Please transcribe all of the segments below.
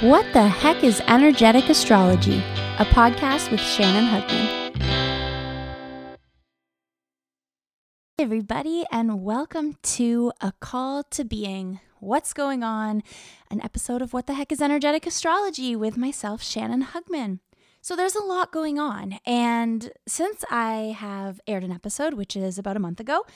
What the heck is energetic astrology? A podcast with Shannon Hugman. Hey everybody, and welcome to A Call to Being. What's going on? An episode of What the Heck is Energetic Astrology with myself, Shannon Hugman. So there's a lot going on, and since I have aired an episode, which is about a month ago,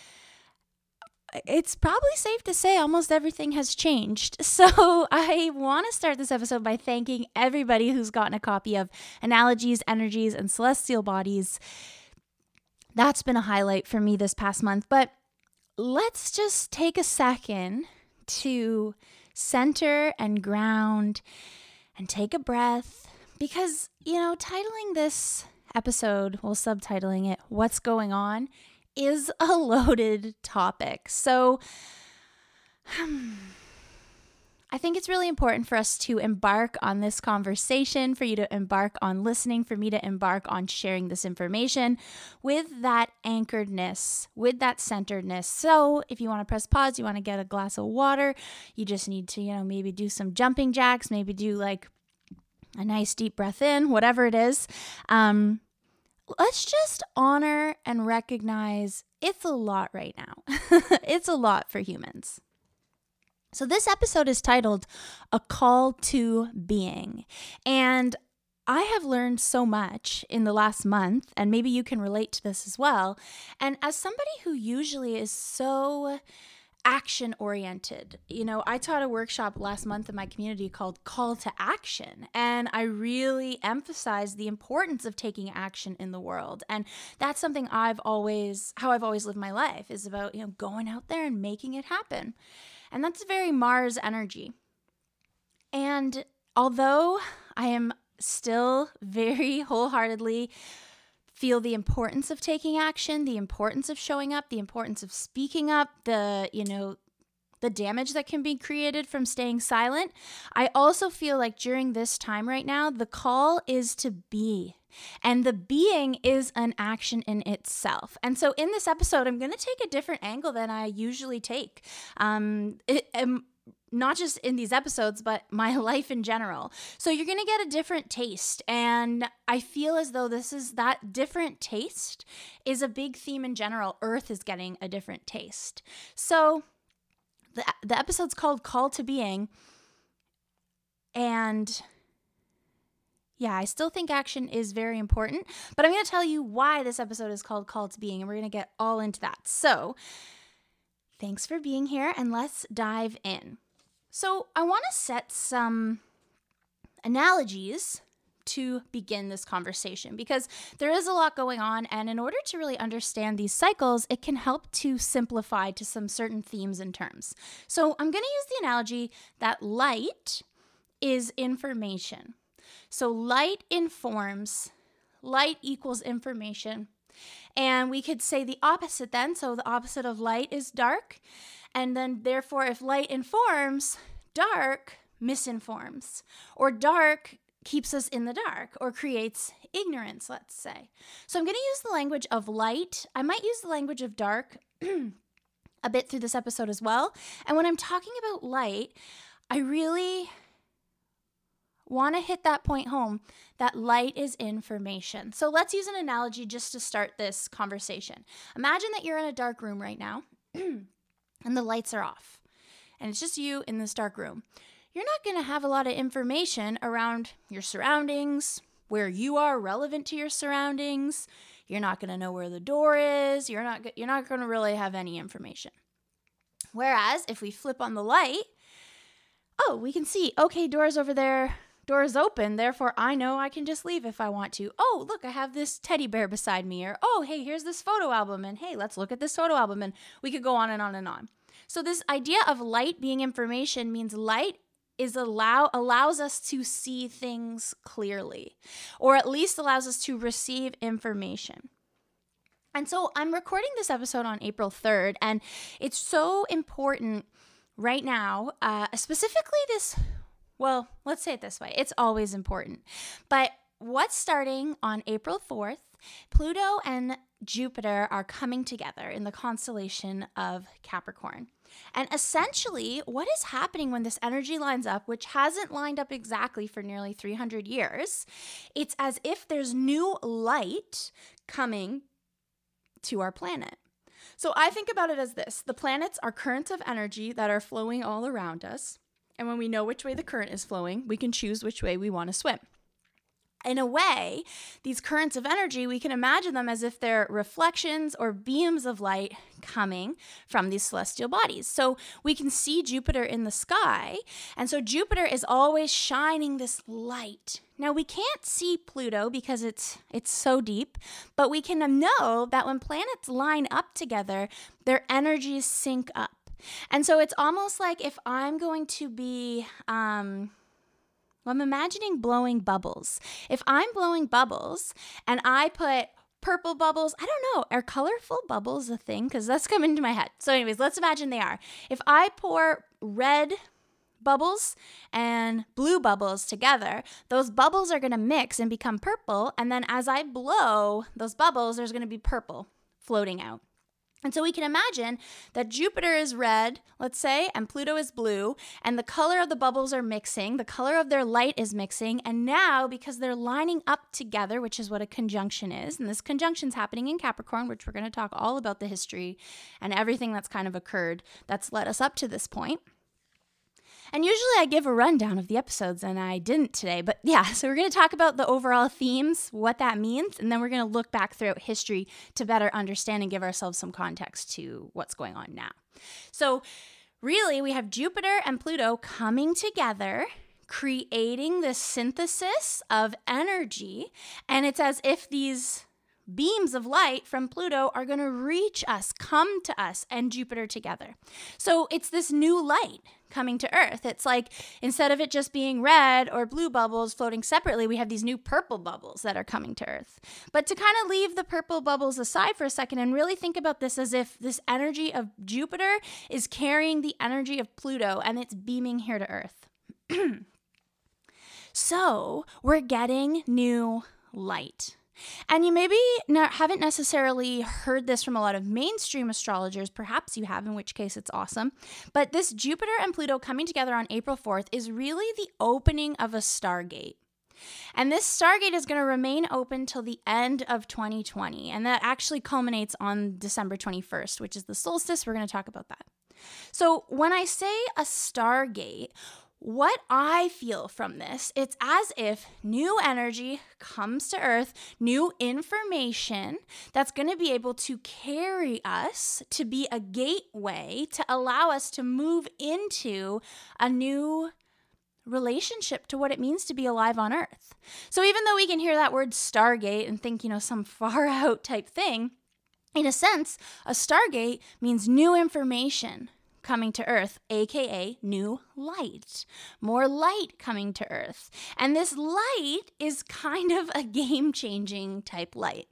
it's probably safe to say almost everything has changed. So I want to start this episode by thanking everybody who's gotten a copy of Analogies, Energies, and Celestial Bodies. That's been a highlight for me this past month. But let's just take a second to center and ground and take a breath because, you know, titling this episode, well, subtitling it, What's Going On, is a loaded topic. So, I think it's really important for us to embark on this conversation, for you to embark on listening, for me to embark on sharing this information with that anchoredness, with that centeredness. So, if you want to press pause, you want to get a glass of water, you just need to, you know, maybe do some jumping jacks, maybe do like a nice deep breath in, whatever it is. Um, let's just honor and recognize it's a lot right now. it's a lot for humans. So, this episode is titled A Call to Being. And I have learned so much in the last month, and maybe you can relate to this as well. And as somebody who usually is so action oriented. You know, I taught a workshop last month in my community called Call to Action, and I really emphasized the importance of taking action in the world. And that's something I've always, how I've always lived my life is about, you know, going out there and making it happen. And that's very Mars energy. And although I am still very wholeheartedly feel the importance of taking action, the importance of showing up, the importance of speaking up, the, you know, the damage that can be created from staying silent. I also feel like during this time right now, the call is to be. And the being is an action in itself. And so in this episode, I'm going to take a different angle than I usually take. Um, it, um, not just in these episodes, but my life in general. So you're going to get a different taste. And I feel as though this is that different taste is a big theme in general. Earth is getting a different taste. So the, the episode's called Call to Being. And yeah, I still think action is very important, but I'm going to tell you why this episode is called Call to Being, and we're going to get all into that. So, thanks for being here, and let's dive in. So, I want to set some analogies to begin this conversation because there is a lot going on. And in order to really understand these cycles, it can help to simplify to some certain themes and terms. So, I'm going to use the analogy that light is information. So, light informs, light equals information. And we could say the opposite then. So, the opposite of light is dark. And then, therefore, if light informs, dark misinforms, or dark keeps us in the dark or creates ignorance, let's say. So I'm going to use the language of light. I might use the language of dark a bit through this episode as well. And when I'm talking about light, I really want to hit that point home that light is information. So let's use an analogy just to start this conversation. Imagine that you're in a dark room right now and the lights are off and it's just you in this dark room. You're not going to have a lot of information around your surroundings, where you are relevant to your surroundings. You're not going to know where the door is. You're not you're not going to really have any information. Whereas if we flip on the light, oh, we can see, okay, door's over there. Door is open, therefore I know I can just leave if I want to. Oh, look, I have this teddy bear beside me. Or, oh, hey, here's this photo album. And hey, let's look at this photo album. And we could go on and on and on. So this idea of light being information means light is allow allows us to see things clearly or at least allows us to receive information. And so I'm recording this episode on April 3rd and it's so important right now, uh, specifically this well, let's say it this way. It's always important. But what's starting on April 4th, Pluto and Jupiter are coming together in the constellation of Capricorn. And essentially, what is happening when this energy lines up, which hasn't lined up exactly for nearly 300 years, it's as if there's new light coming to our planet. So I think about it as this the planets are currents of energy that are flowing all around us. And when we know which way the current is flowing, we can choose which way we want to swim in a way, these currents of energy, we can imagine them as if they're reflections or beams of light coming from these celestial bodies. So we can see Jupiter in the sky, and so Jupiter is always shining this light. Now we can't see Pluto because it's it's so deep, but we can know that when planets line up together, their energies sync up. And so it's almost like if I'm going to be um, well, I'm imagining blowing bubbles. If I'm blowing bubbles and I put purple bubbles, I don't know, are colorful bubbles a thing? Because that's coming into my head. So, anyways, let's imagine they are. If I pour red bubbles and blue bubbles together, those bubbles are going to mix and become purple. And then as I blow those bubbles, there's going to be purple floating out. And so we can imagine that Jupiter is red, let's say, and Pluto is blue, and the color of the bubbles are mixing, the color of their light is mixing, and now because they're lining up together, which is what a conjunction is, and this conjunction is happening in Capricorn, which we're going to talk all about the history and everything that's kind of occurred that's led us up to this point. And usually I give a rundown of the episodes, and I didn't today. But yeah, so we're going to talk about the overall themes, what that means, and then we're going to look back throughout history to better understand and give ourselves some context to what's going on now. So, really, we have Jupiter and Pluto coming together creating this synthesis of energy. And it's as if these beams of light from Pluto are going to reach us, come to us, and Jupiter together. So it's this new light coming to Earth. It's like instead of it just being red or blue bubbles floating separately, we have these new purple bubbles that are coming to Earth. But to kind of leave the purple bubbles aside for a second and really think about this as if this energy of Jupiter is carrying the energy of Pluto and it's beaming here to Earth. so we're getting new light. And you maybe haven't necessarily heard this from a lot of mainstream astrologers. Perhaps you have, in which case it's awesome. But this Jupiter and Pluto coming together on April 4th is really the opening of a stargate. And this Stargate is going to remain open till the end of 2020. And that actually culminates on December 21st, which is the solstice. We're going to talk about that. So, when I say a Stargate, what I feel from this, it's as if new energy comes to Earth, new information that's going to be able to carry us to be a gateway to allow us to move into a new relationship to what it means to be alive on Earth. So even though we can hear that word Stargate and think, you know, some far out type thing, in a sense, a Stargate means new information coming to Earth, aka new light. More light coming to Earth. And this light is kind of a game changing type light.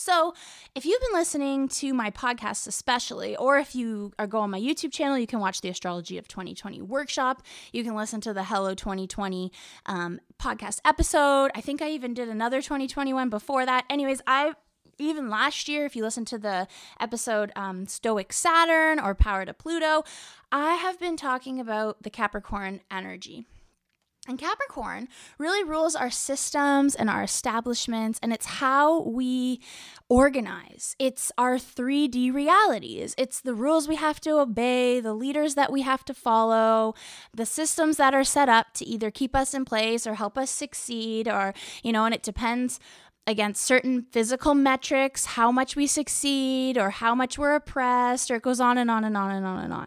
So, if you've been listening to my podcast, especially, or if you are go on my YouTube channel, you can watch the Astrology of 2020 workshop. You can listen to the Hello 2020 um, podcast episode. I think I even did another 2021 before that. Anyways, I even last year, if you listen to the episode um, Stoic Saturn or Power to Pluto, I have been talking about the Capricorn energy. And Capricorn really rules our systems and our establishments, and it's how we organize. It's our 3D realities. It's the rules we have to obey, the leaders that we have to follow, the systems that are set up to either keep us in place or help us succeed, or, you know, and it depends against certain physical metrics, how much we succeed or how much we're oppressed, or it goes on and on and on and on and on.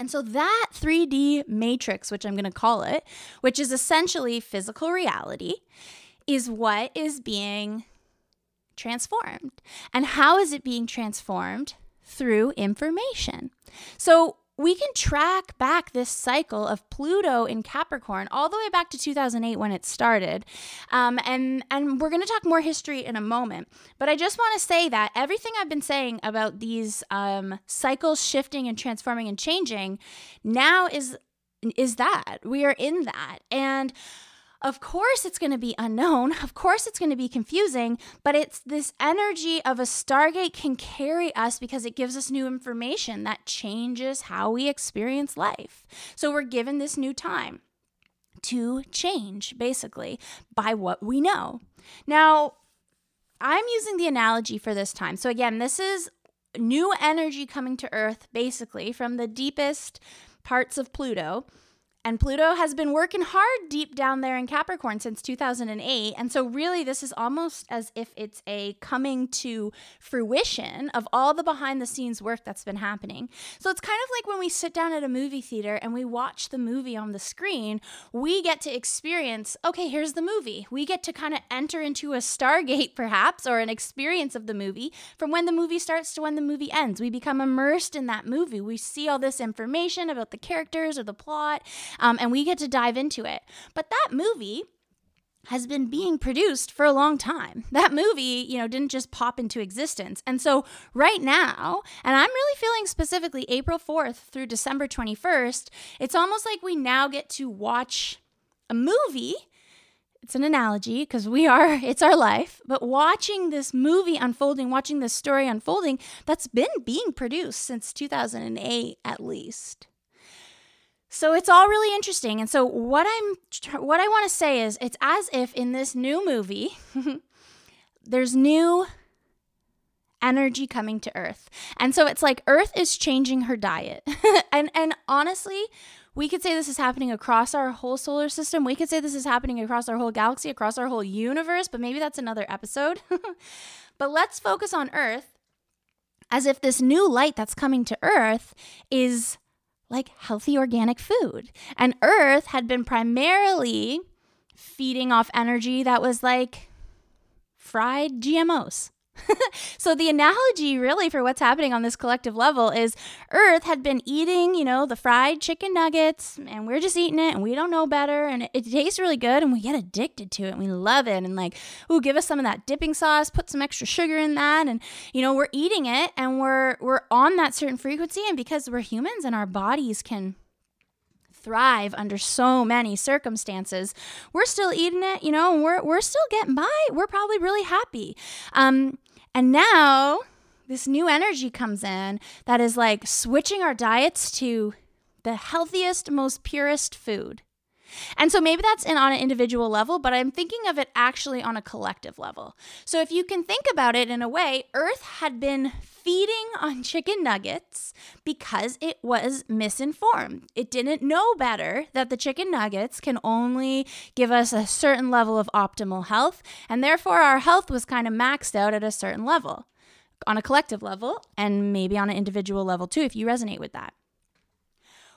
And so that 3D matrix, which I'm going to call it, which is essentially physical reality, is what is being transformed. And how is it being transformed? Through information. So we can track back this cycle of Pluto in Capricorn all the way back to 2008 when it started. Um, and, and we're going to talk more history in a moment. But I just want to say that everything I've been saying about these um, cycles shifting and transforming and changing now is, is that. We are in that. And of course, it's going to be unknown. Of course, it's going to be confusing, but it's this energy of a Stargate can carry us because it gives us new information that changes how we experience life. So we're given this new time to change, basically, by what we know. Now, I'm using the analogy for this time. So, again, this is new energy coming to Earth, basically, from the deepest parts of Pluto. And Pluto has been working hard deep down there in Capricorn since 2008. And so, really, this is almost as if it's a coming to fruition of all the behind the scenes work that's been happening. So, it's kind of like when we sit down at a movie theater and we watch the movie on the screen, we get to experience okay, here's the movie. We get to kind of enter into a Stargate, perhaps, or an experience of the movie from when the movie starts to when the movie ends. We become immersed in that movie. We see all this information about the characters or the plot um, and we get to dive into it. But that movie has been being produced for a long time. That movie, you know, didn't just pop into existence. And so right now, and I'm really feeling specifically April 4th through December 21st, it's almost like we now get to watch a movie. It's an analogy because we are, it's our life, but watching this movie unfolding, watching this story unfolding, that's been being produced since 2008 at least. So it's all really interesting. And so what I'm what I want to say is it's as if in this new movie there's new energy coming to earth. And so it's like earth is changing her diet. and and honestly, we could say this is happening across our whole solar system. We could say this is happening across our whole galaxy, across our whole universe, but maybe that's another episode. but let's focus on earth as if this new light that's coming to earth is like healthy organic food. And Earth had been primarily feeding off energy that was like fried GMOs. so the analogy really for what's happening on this collective level is earth had been eating you know the fried chicken nuggets and we're just eating it and we don't know better and it, it tastes really good and we get addicted to it and we love it and like ooh give us some of that dipping sauce put some extra sugar in that and you know we're eating it and we're we're on that certain frequency and because we're humans and our bodies can thrive under so many circumstances, we're still eating it, you know, we're, we're still getting by. We're probably really happy. Um, and now this new energy comes in that is like switching our diets to the healthiest, most purest food. And so maybe that's in on an individual level, but I'm thinking of it actually on a collective level. So if you can think about it in a way, Earth had been feeding on chicken nuggets because it was misinformed. It didn't know better that the chicken nuggets can only give us a certain level of optimal health, and therefore our health was kind of maxed out at a certain level on a collective level and maybe on an individual level too, if you resonate with that.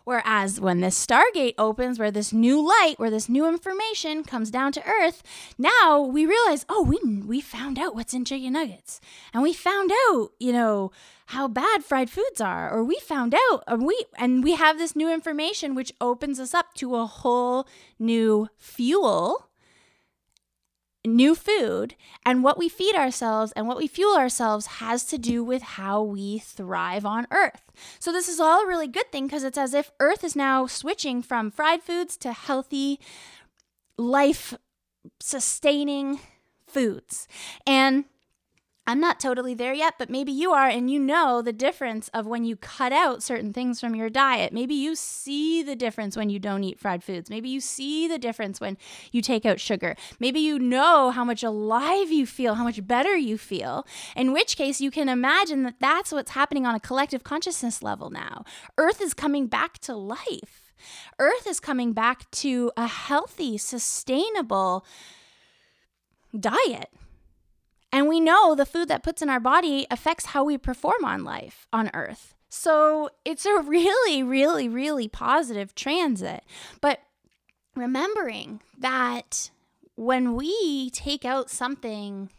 Whereas when this Stargate opens, where this new light, where this new information comes down to Earth, now we realize, oh, we we found out what's in chicken nuggets, and we found out, you know, how bad fried foods are, or we found out, or we and we have this new information which opens us up to a whole new fuel new food and what we feed ourselves and what we fuel ourselves has to do with how we thrive on earth. So this is all a really good thing because it's as if earth is now switching from fried foods to healthy life sustaining foods. And I'm not totally there yet, but maybe you are, and you know the difference of when you cut out certain things from your diet. Maybe you see the difference when you don't eat fried foods. Maybe you see the difference when you take out sugar. Maybe you know how much alive you feel, how much better you feel, in which case you can imagine that that's what's happening on a collective consciousness level now. Earth is coming back to life, Earth is coming back to a healthy, sustainable diet and we know the food that puts in our body affects how we perform on life on earth. So it's a really, really, really positive transit. But remembering that when we take out something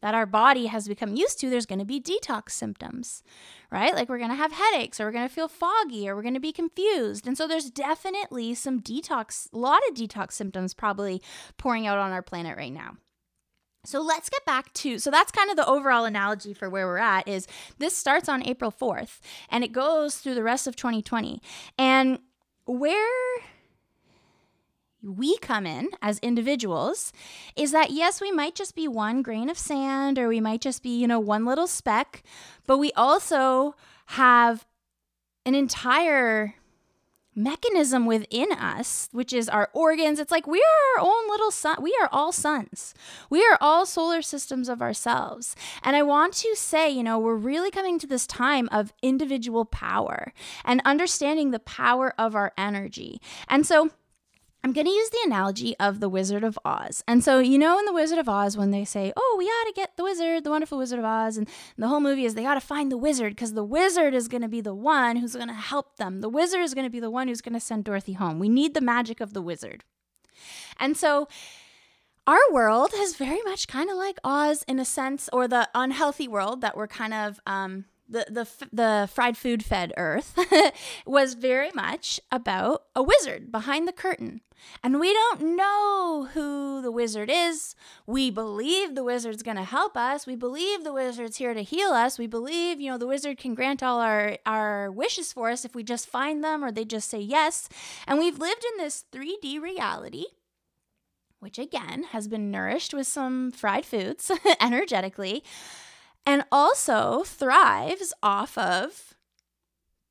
that our body has become used to, there's going to be detox symptoms, right? Like we're going to have headaches or we're going to feel foggy or we're going to be confused. And so there's definitely some detox, a lot of detox symptoms probably pouring out on our planet right now. So let's get back to so that's kind of the overall analogy for where we're at is this starts on April 4th and it goes through the rest of 2020. And where we come in as individuals is that yes, we might just be one grain of sand or we might just be, you know, one little speck, but we also have an entire mechanism within us, which is our organs. It's like we are our own little sun. We are all suns. We are all solar systems of ourselves. And I want to say, you know, we're really coming to this time of individual power and understanding the power of our energy. And so, I'm going to use the analogy of the Wizard of Oz. And so, you know, in the Wizard of Oz, when they say, oh, we ought to get the wizard, the wonderful Wizard of Oz, and the whole movie is they got to find the wizard because the wizard is going to be the one who's going to help them. The wizard is going to be the one who's going to send Dorothy home. We need the magic of the wizard. And so, our world is very much kind of like Oz in a sense, or the unhealthy world that we're kind of um, the the the fried food fed earth was very much about a wizard behind the curtain. And we don't know who the wizard is. We believe the wizard's going to help us. We believe the wizard's here to heal us. We believe, you know, the wizard can grant all our our wishes for us if we just find them or they just say yes. And we've lived in this 3D reality which again has been nourished with some fried foods energetically and also thrives off of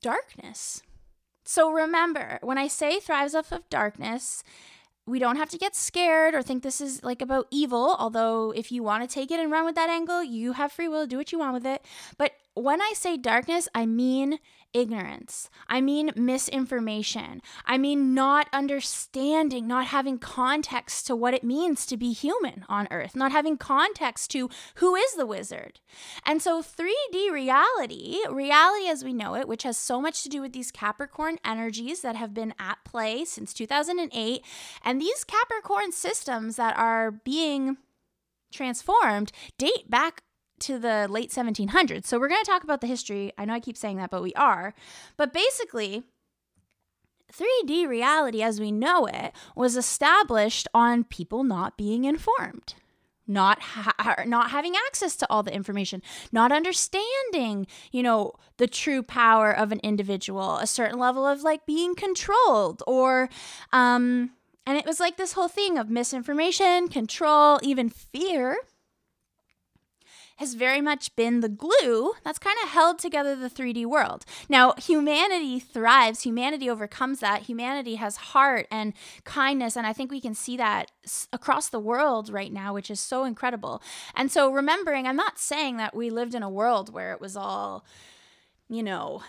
darkness. So remember, when I say thrives off of darkness, we don't have to get scared or think this is like about evil, although if you want to take it and run with that angle, you have free will, do what you want with it. But when I say darkness, I mean ignorance. I mean misinformation. I mean not understanding, not having context to what it means to be human on Earth, not having context to who is the wizard. And so 3D reality, reality as we know it, which has so much to do with these Capricorn energies that have been at play since 2008, and these Capricorn systems that are being transformed date back to the late 1700s. So we're going to talk about the history. I know I keep saying that, but we are. But basically, 3D reality as we know it was established on people not being informed. Not ha- not having access to all the information, not understanding, you know, the true power of an individual, a certain level of like being controlled or um and it was like this whole thing of misinformation, control, even fear has very much been the glue that's kind of held together the 3D world. Now, humanity thrives, humanity overcomes that. Humanity has heart and kindness, and I think we can see that across the world right now, which is so incredible. And so, remembering, I'm not saying that we lived in a world where it was all, you know,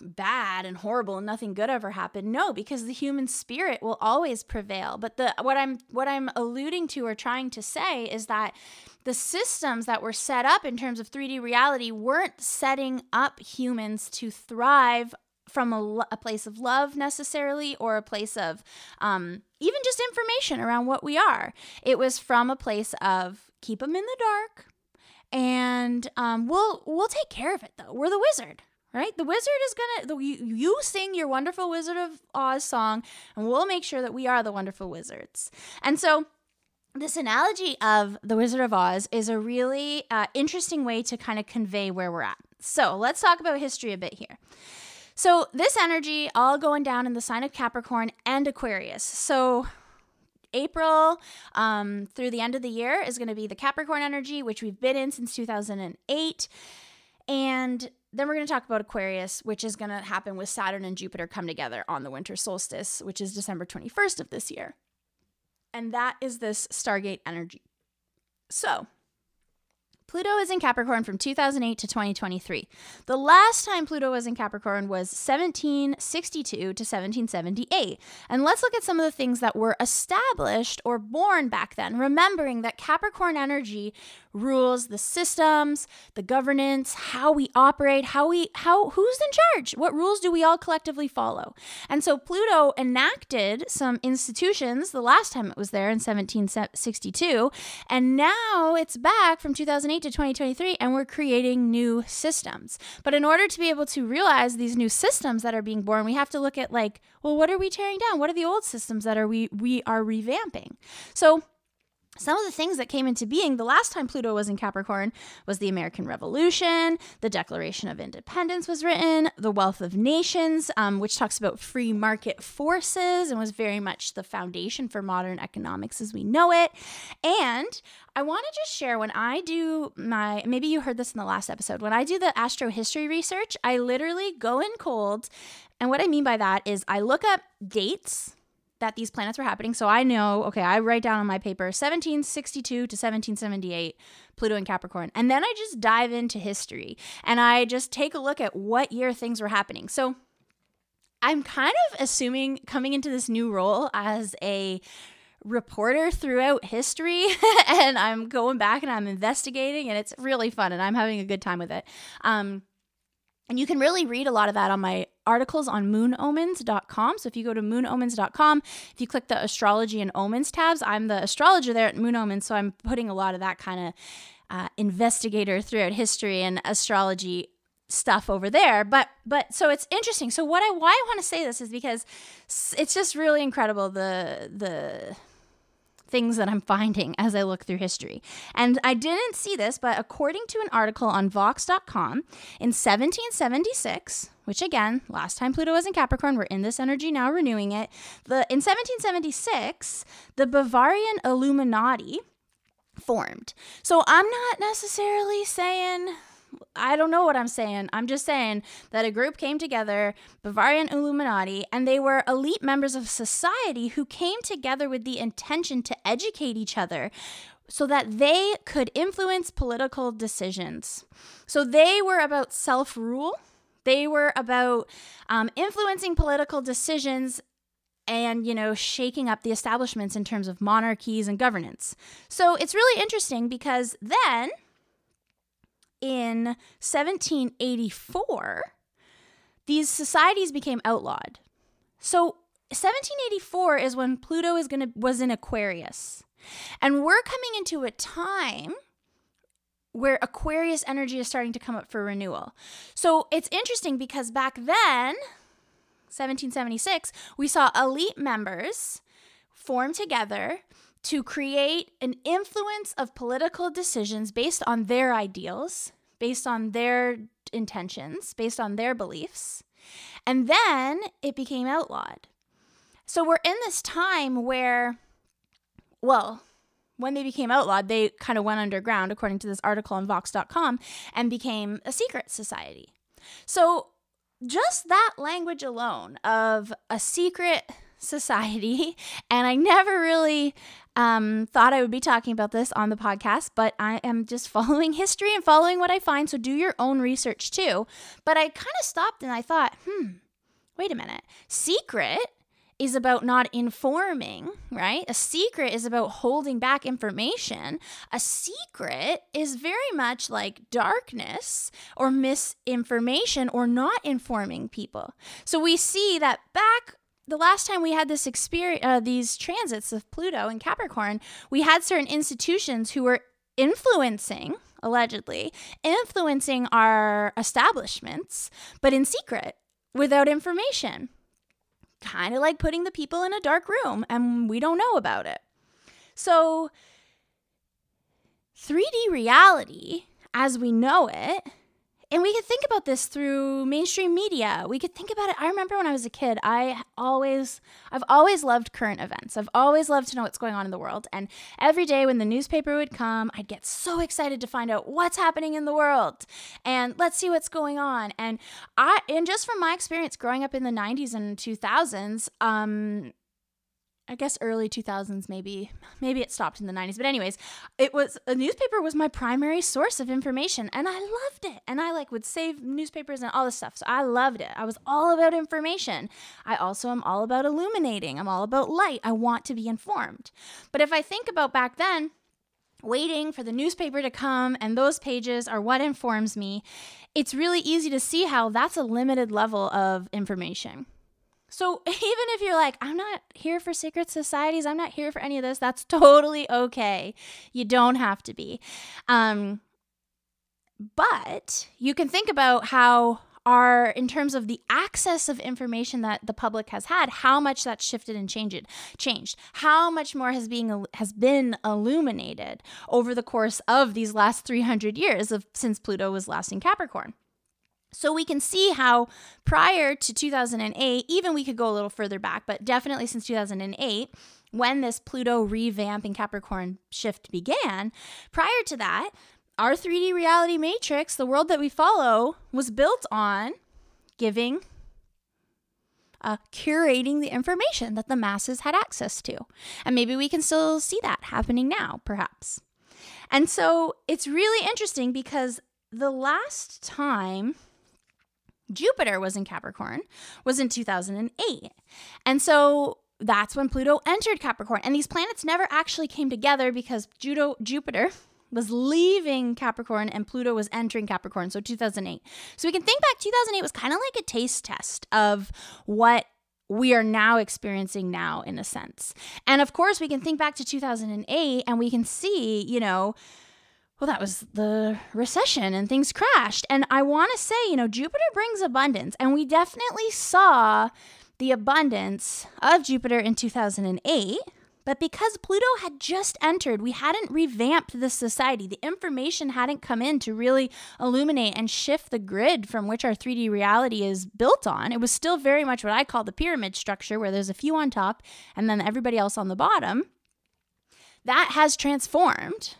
bad and horrible and nothing good ever happened no because the human spirit will always prevail but the what i'm what i'm alluding to or trying to say is that the systems that were set up in terms of 3d reality weren't setting up humans to thrive from a, a place of love necessarily or a place of um, even just information around what we are it was from a place of keep them in the dark and um, we'll we'll take care of it though we're the wizard right? The wizard is gonna you sing your wonderful Wizard of Oz song, and we'll make sure that we are the wonderful wizards. And so this analogy of the Wizard of Oz is a really uh, interesting way to kind of convey where we're at. So let's talk about history a bit here. So this energy all going down in the sign of Capricorn and Aquarius. So April um, through the end of the year is going to be the Capricorn energy, which we've been in since 2008. And then we're going to talk about Aquarius, which is going to happen with Saturn and Jupiter come together on the winter solstice, which is December 21st of this year. And that is this Stargate energy. So, Pluto is in Capricorn from 2008 to 2023. The last time Pluto was in Capricorn was 1762 to 1778. And let's look at some of the things that were established or born back then, remembering that Capricorn energy rules the systems, the governance, how we operate, how we how who's in charge? What rules do we all collectively follow? And so Pluto enacted some institutions the last time it was there in 1762, and now it's back from 2008 2008 to 2023 and we're creating new systems. But in order to be able to realize these new systems that are being born, we have to look at like, well, what are we tearing down? What are the old systems that are we we are revamping? So some of the things that came into being the last time Pluto was in Capricorn was the American Revolution, the Declaration of Independence was written, the Wealth of Nations, um, which talks about free market forces and was very much the foundation for modern economics as we know it. And I want to just share when I do my, maybe you heard this in the last episode, when I do the astro history research, I literally go in cold. And what I mean by that is I look up dates that these planets were happening. So I know, okay, I write down on my paper 1762 to 1778, Pluto and Capricorn. And then I just dive into history and I just take a look at what year things were happening. So I'm kind of assuming coming into this new role as a reporter throughout history and I'm going back and I'm investigating and it's really fun and I'm having a good time with it. Um, and you can really read a lot of that on my articles on moonomens.com. So if you go to moonomens.com, if you click the astrology and omens tabs, I'm the astrologer there at Moon Omens. So I'm putting a lot of that kind of uh, investigator throughout history and astrology stuff over there but but so it's interesting so what i why i want to say this is because it's just really incredible the the things that I'm finding as I look through history. And I didn't see this, but according to an article on Vox.com, in 1776, which again, last time Pluto was in Capricorn, we're in this energy now, renewing it. The in 1776, the Bavarian Illuminati formed. So I'm not necessarily saying I don't know what I'm saying. I'm just saying that a group came together, Bavarian Illuminati, and they were elite members of society who came together with the intention to educate each other so that they could influence political decisions. So they were about self rule, they were about um, influencing political decisions and you know shaking up the establishments in terms of monarchies and governance so it's really interesting because then in 1784, these societies became outlawed. So 1784 is when Pluto is gonna was in Aquarius. And we're coming into a time where Aquarius energy is starting to come up for renewal. So it's interesting because back then, 1776, we saw elite members form together to create an influence of political decisions based on their ideals, based on their intentions, based on their beliefs. And then it became outlawed. So we're in this time where, well, when they became outlawed, they kind of went underground, according to this article on Vox.com, and became a secret society. So just that language alone of a secret society, and I never really um, thought I would be talking about this on the podcast, but I am just following history and following what I find. So do your own research too. But I kind of stopped and I thought, hmm, wait a minute. Secret is about not informing, right? A secret is about holding back information. A secret is very much like darkness or misinformation or not informing people. So we see that back the last time we had this experience, uh, these transits of Pluto and Capricorn, we had certain institutions who were influencing, allegedly, influencing our establishments, but in secret, without information. Kind of like putting the people in a dark room and we don't know about it. So, 3D reality, as we know it, and we could think about this through mainstream media. We could think about it. I remember when I was a kid, I always, I've always loved current events. I've always loved to know what's going on in the world. And every day when the newspaper would come, I'd get so excited to find out what's happening in the world and let's see what's going on. And I, and just from my experience growing up in the 90s and 2000s, um, I guess early 2000s maybe maybe it stopped in the 90s but anyways it was a newspaper was my primary source of information and I loved it. And I like would save newspapers and all this stuff. So I loved it. I was all about information. I also am all about illuminating. I'm all about light. I want to be informed. But if I think about back then waiting for the newspaper to come and those pages are what informs me it's really easy to see how that's a limited level of information so even if you're like, I'm not here for secret societies, I'm not here for any of this, that's totally okay. You don't have to be. Um, but you can think about how are in terms of the access of information that the public has had how much that's shifted and changed changed how much more has being has been illuminated over the course of these last 300 years of since pluto was last in capricorn so we can see how prior to 2008 even we could go a little further back but definitely since 2008 when this pluto revamp in capricorn shift began prior to that our 3D reality matrix, the world that we follow, was built on giving, uh, curating the information that the masses had access to. And maybe we can still see that happening now, perhaps. And so it's really interesting because the last time Jupiter was in Capricorn was in 2008. And so that's when Pluto entered Capricorn. And these planets never actually came together because Judo, Jupiter was leaving Capricorn and Pluto was entering Capricorn, so 2008. So we can think back 2008 was kind of like a taste test of what we are now experiencing now in a sense. And of course, we can think back to 2008 and we can see, you know, well, that was the recession and things crashed. And I want to say, you know, Jupiter brings abundance. And we definitely saw the abundance of Jupiter in 2008. But because Pluto had just entered, we hadn't revamped the society. The information hadn't come in to really illuminate and shift the grid from which our 3D reality is built on. It was still very much what I call the pyramid structure, where there's a few on top and then everybody else on the bottom. That has transformed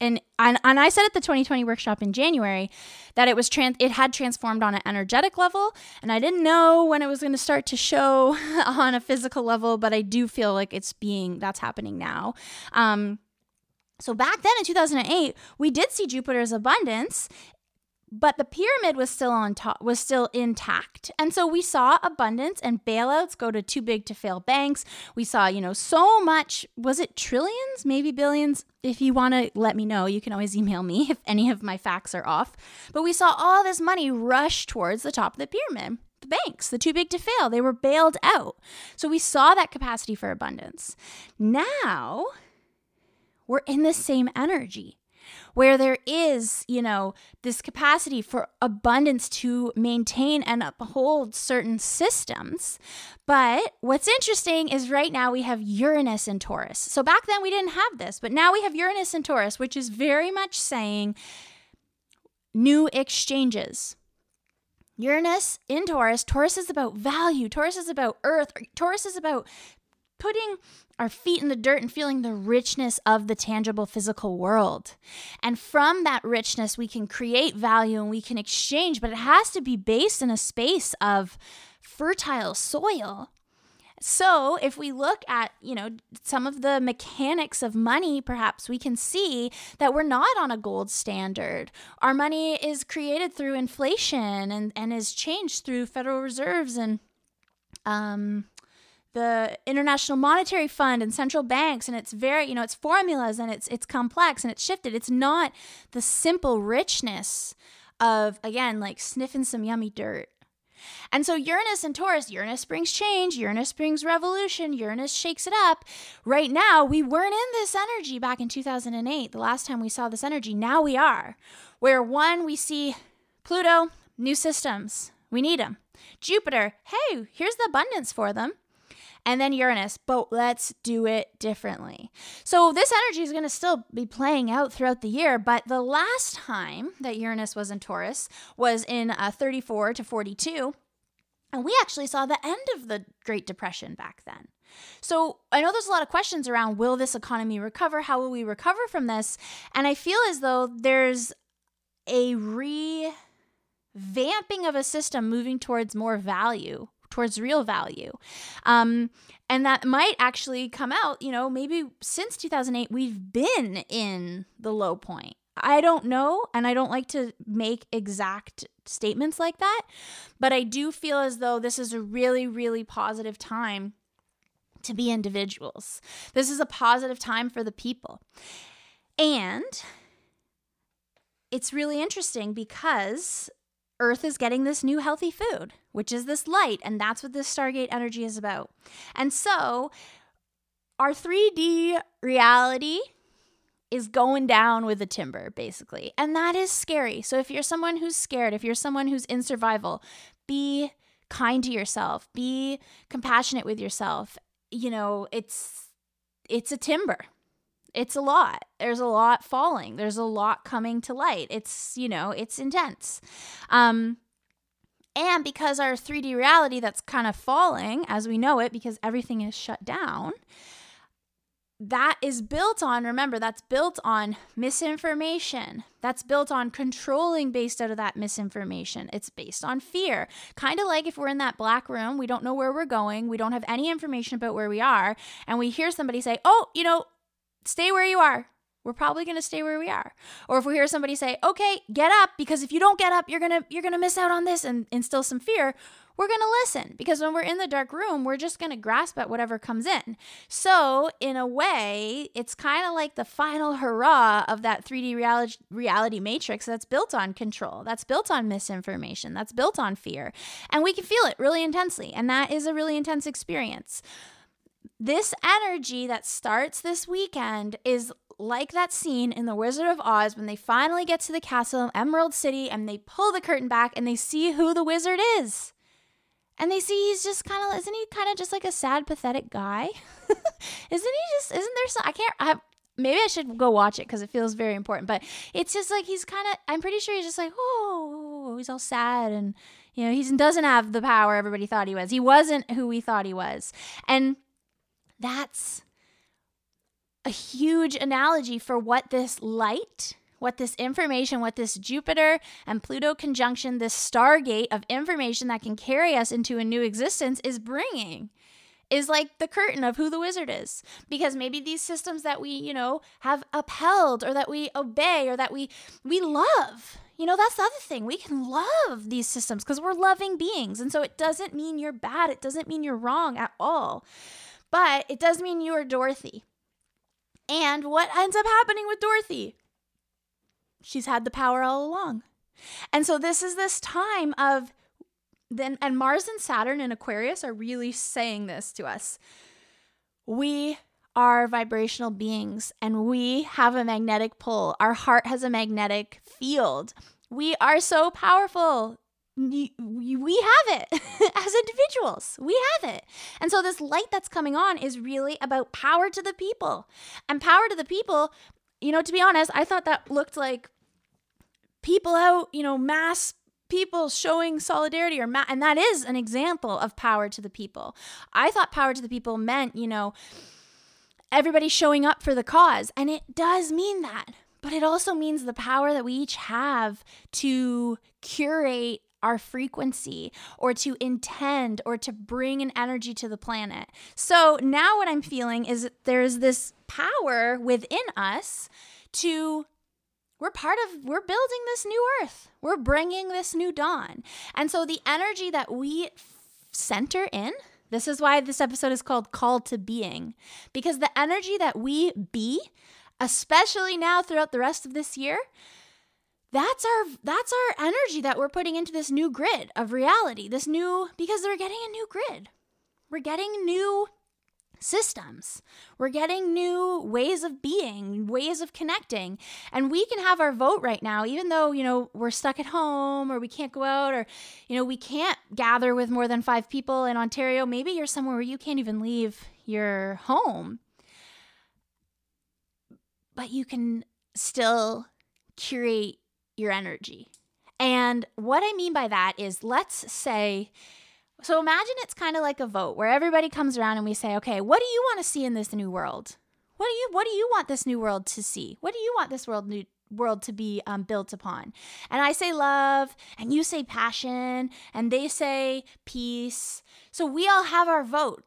and, and and I said at the 2020 workshop in January that it was trans it had transformed on an energetic level and I didn't know when it was going to start to show on a physical level but I do feel like it's being that's happening now. Um so back then in 2008, we did see Jupiter's abundance but the pyramid was still on top was still intact. And so we saw abundance and bailouts go to too big to fail banks. We saw you know so much was it trillions maybe billions? If you want to let me know you can always email me if any of my facts are off. But we saw all this money rush towards the top of the pyramid the banks, the too big to fail, they were bailed out. So we saw that capacity for abundance. Now we're in the same energy where there is, you know, this capacity for abundance to maintain and uphold certain systems. But what's interesting is right now we have Uranus in Taurus. So back then we didn't have this, but now we have Uranus in Taurus, which is very much saying new exchanges. Uranus in Taurus, Taurus is about value, Taurus is about earth, Taurus is about putting our feet in the dirt and feeling the richness of the tangible physical world. And from that richness, we can create value and we can exchange, but it has to be based in a space of fertile soil. So, if we look at, you know, some of the mechanics of money, perhaps we can see that we're not on a gold standard. Our money is created through inflation and, and is changed through Federal Reserves and um, the International Monetary Fund and central banks and it's very you know it's formulas and it's it's complex and it's shifted it's not the simple richness of again like sniffing some yummy dirt and so Uranus and Taurus, Uranus brings change, Uranus brings revolution, Uranus shakes it up. Right now, we weren't in this energy back in 2008, the last time we saw this energy. Now we are. Where one, we see Pluto, new systems, we need them. Jupiter, hey, here's the abundance for them and then Uranus, but let's do it differently. So this energy is going to still be playing out throughout the year, but the last time that Uranus was in Taurus was in uh, 34 to 42. And we actually saw the end of the Great Depression back then. So I know there's a lot of questions around will this economy recover? How will we recover from this? And I feel as though there's a revamping of a system moving towards more value towards real value. Um, and that might actually come out, you know, maybe since 2008, we've been in the low point. I don't know, and I don't like to make exact statements like that, but I do feel as though this is a really, really positive time to be individuals. This is a positive time for the people. And it's really interesting because Earth is getting this new healthy food, which is this light, and that's what this Stargate energy is about. And so, our 3D reality is going down with the timber, basically. And that is scary. So if you're someone who's scared, if you're someone who's in survival, be kind to yourself, be compassionate with yourself. You know, it's it's a timber. It's a lot. There's a lot falling. There's a lot coming to light. It's, you know, it's intense. Um and because our 3D reality that's kind of falling as we know it because everything is shut down, that is built on, remember, that's built on misinformation. That's built on controlling based out of that misinformation. It's based on fear. Kind of like if we're in that black room, we don't know where we're going, we don't have any information about where we are, and we hear somebody say, Oh, you know, stay where you are. We're probably going to stay where we are. Or if we hear somebody say, "Okay, get up because if you don't get up, you're going to you're going to miss out on this and instill some fear." we're going to listen because when we're in the dark room, we're just going to grasp at whatever comes in. So, in a way, it's kind of like the final hurrah of that 3D reality, reality matrix that's built on control, that's built on misinformation, that's built on fear. And we can feel it really intensely. And that is a really intense experience. This energy that starts this weekend is like that scene in The Wizard of Oz when they finally get to the castle, Emerald City, and they pull the curtain back and they see who the wizard is. And they see he's just kind of isn't he kind of just like a sad pathetic guy? Isn't he just isn't there some i can't i maybe i should go watch it because it feels very important but it's just like he's kind of i'm pretty sure he's just like oh he's all sad and you know he doesn't have the power everybody thought he was. He wasn't who we thought he was. And that's a huge analogy for what this light what this information, what this Jupiter and Pluto conjunction, this stargate of information that can carry us into a new existence is bringing is like the curtain of who the wizard is. Because maybe these systems that we you know have upheld or that we obey or that we we love you know that's the other thing. We can love these systems because we're loving beings. And so it doesn't mean you're bad. It doesn't mean you're wrong at all but it does mean you are dorothy and what ends up happening with dorothy She's had the power all along. And so this is this time of then and Mars and Saturn and Aquarius are really saying this to us. We are vibrational beings and we have a magnetic pull. Our heart has a magnetic field. We are so powerful. We have it as individuals. We have it. And so, this light that's coming on is really about power to the people. And power to the people, you know, to be honest, I thought that looked like people out, you know, mass people showing solidarity or ma- and that is an example of power to the people. I thought power to the people meant, you know, everybody showing up for the cause, and it does mean that. But it also means the power that we each have to curate our frequency or to intend or to bring an energy to the planet. So now what I'm feeling is there's this power within us to we're part of we're building this new earth we're bringing this new dawn and so the energy that we center in this is why this episode is called Call to being because the energy that we be especially now throughout the rest of this year that's our that's our energy that we're putting into this new grid of reality this new because we're getting a new grid we're getting new systems. We're getting new ways of being, ways of connecting. And we can have our vote right now, even though, you know, we're stuck at home or we can't go out or, you know, we can't gather with more than five people in Ontario. Maybe you're somewhere where you can't even leave your home. But you can still curate your energy. And what I mean by that is let's say, so imagine it's kind of like a vote where everybody comes around and we say, "Okay, what do you want to see in this new world? What do you what do you want this new world to see? What do you want this world new world to be um, built upon?" And I say love, and you say passion, and they say peace. So we all have our vote.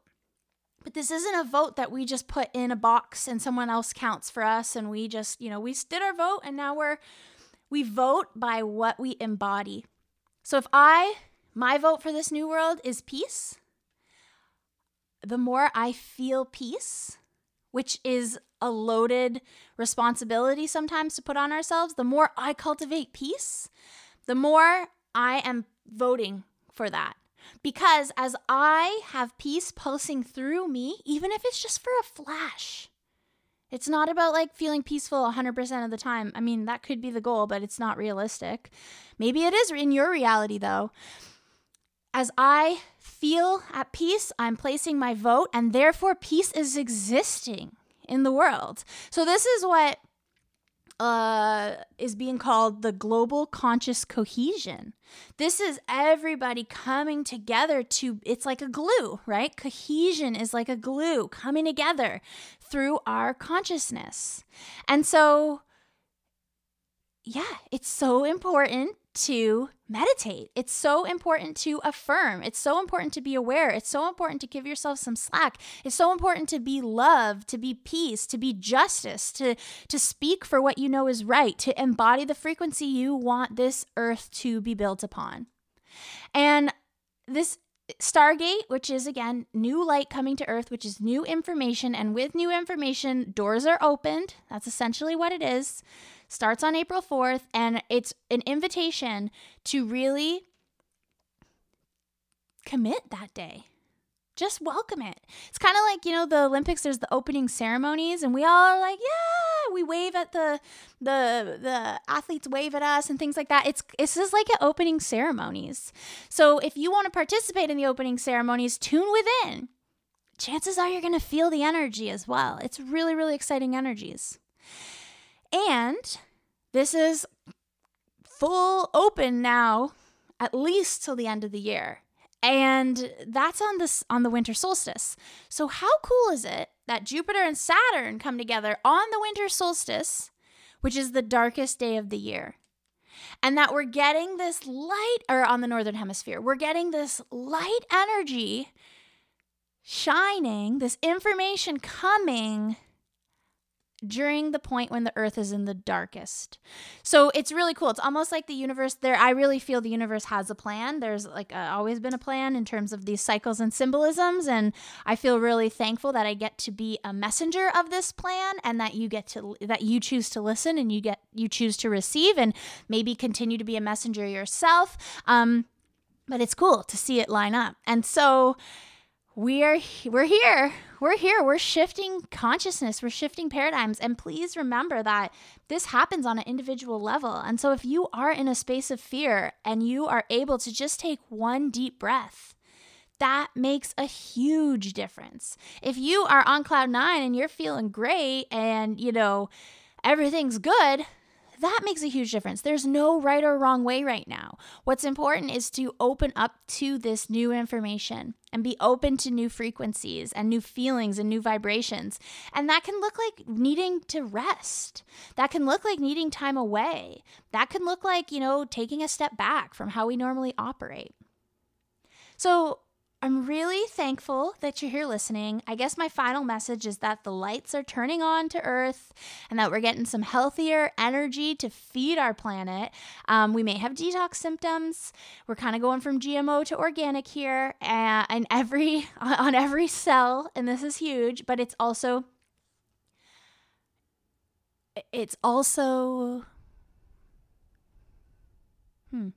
But this isn't a vote that we just put in a box and someone else counts for us and we just, you know, we did our vote and now we're we vote by what we embody. So if I my vote for this new world is peace. The more I feel peace, which is a loaded responsibility sometimes to put on ourselves, the more I cultivate peace, the more I am voting for that. Because as I have peace pulsing through me, even if it's just for a flash, It's not about like feeling peaceful 100% of the time. I mean, that could be the goal, but it's not realistic. Maybe it is in your reality though. As I feel at peace, I'm placing my vote, and therefore peace is existing in the world. So, this is what uh, is being called the global conscious cohesion. This is everybody coming together to, it's like a glue, right? Cohesion is like a glue coming together through our consciousness. And so, yeah, it's so important to meditate. It's so important to affirm. It's so important to be aware. It's so important to give yourself some slack. It's so important to be love, to be peace, to be justice, to to speak for what you know is right, to embody the frequency you want this earth to be built upon. And this Stargate, which is again new light coming to Earth, which is new information. And with new information, doors are opened. That's essentially what it is starts on April 4th, and it's an invitation to really commit that day. Just welcome it. It's kind of like, you know, the Olympics, there's the opening ceremonies, and we all are like, yeah, we wave at the the the athletes wave at us and things like that. It's it's just like at opening ceremonies. So if you want to participate in the opening ceremonies, tune within. Chances are you're gonna feel the energy as well. It's really, really exciting energies. And this is full open now, at least till the end of the year. And that's on this on the winter solstice. So how cool is it that Jupiter and Saturn come together on the winter solstice, which is the darkest day of the year? And that we're getting this light or on the northern hemisphere, we're getting this light energy shining, this information coming during the point when the earth is in the darkest. So it's really cool. It's almost like the universe there I really feel the universe has a plan. There's like a, always been a plan in terms of these cycles and symbolisms and I feel really thankful that I get to be a messenger of this plan and that you get to that you choose to listen and you get you choose to receive and maybe continue to be a messenger yourself. Um but it's cool to see it line up. And so we're we're here. We're here. We're shifting consciousness. We're shifting paradigms. And please remember that this happens on an individual level. And so if you are in a space of fear and you are able to just take one deep breath that makes a huge difference. If you are on cloud 9 and you're feeling great and you know everything's good that makes a huge difference. There's no right or wrong way right now. What's important is to open up to this new information and be open to new frequencies and new feelings and new vibrations. And that can look like needing to rest. That can look like needing time away. That can look like, you know, taking a step back from how we normally operate. So, I'm really thankful that you're here listening. I guess my final message is that the lights are turning on to Earth and that we're getting some healthier energy to feed our planet. Um, we may have detox symptoms. We're kind of going from GMO to organic here, and, and every on every cell, and this is huge. But it's also it's also hmm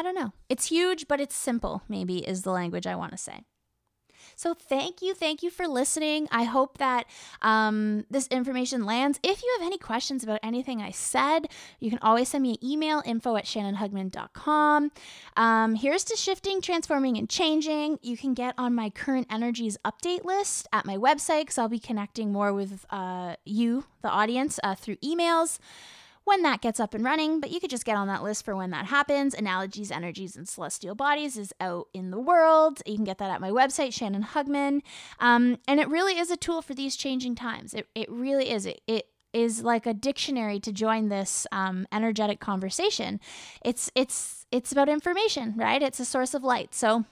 I don't know. It's huge, but it's simple, maybe is the language I want to say. So, thank you. Thank you for listening. I hope that um, this information lands. If you have any questions about anything I said, you can always send me an email info at shannonhugman.com. Um, here's to shifting, transforming, and changing. You can get on my current energies update list at my website because I'll be connecting more with uh, you, the audience, uh, through emails when that gets up and running, but you could just get on that list for when that happens. Analogies, Energies, and Celestial Bodies is out in the world. You can get that at my website, Shannon Hugman. Um, and it really is a tool for these changing times. It, it really is. It, it is like a dictionary to join this um, energetic conversation. It's it's it's about information, right? It's a source of light. So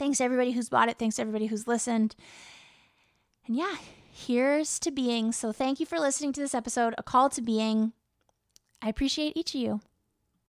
thanks to everybody who's bought it. Thanks to everybody who's listened. And yeah, here's to being. So thank you for listening to this episode, A Call to Being. I appreciate each of you.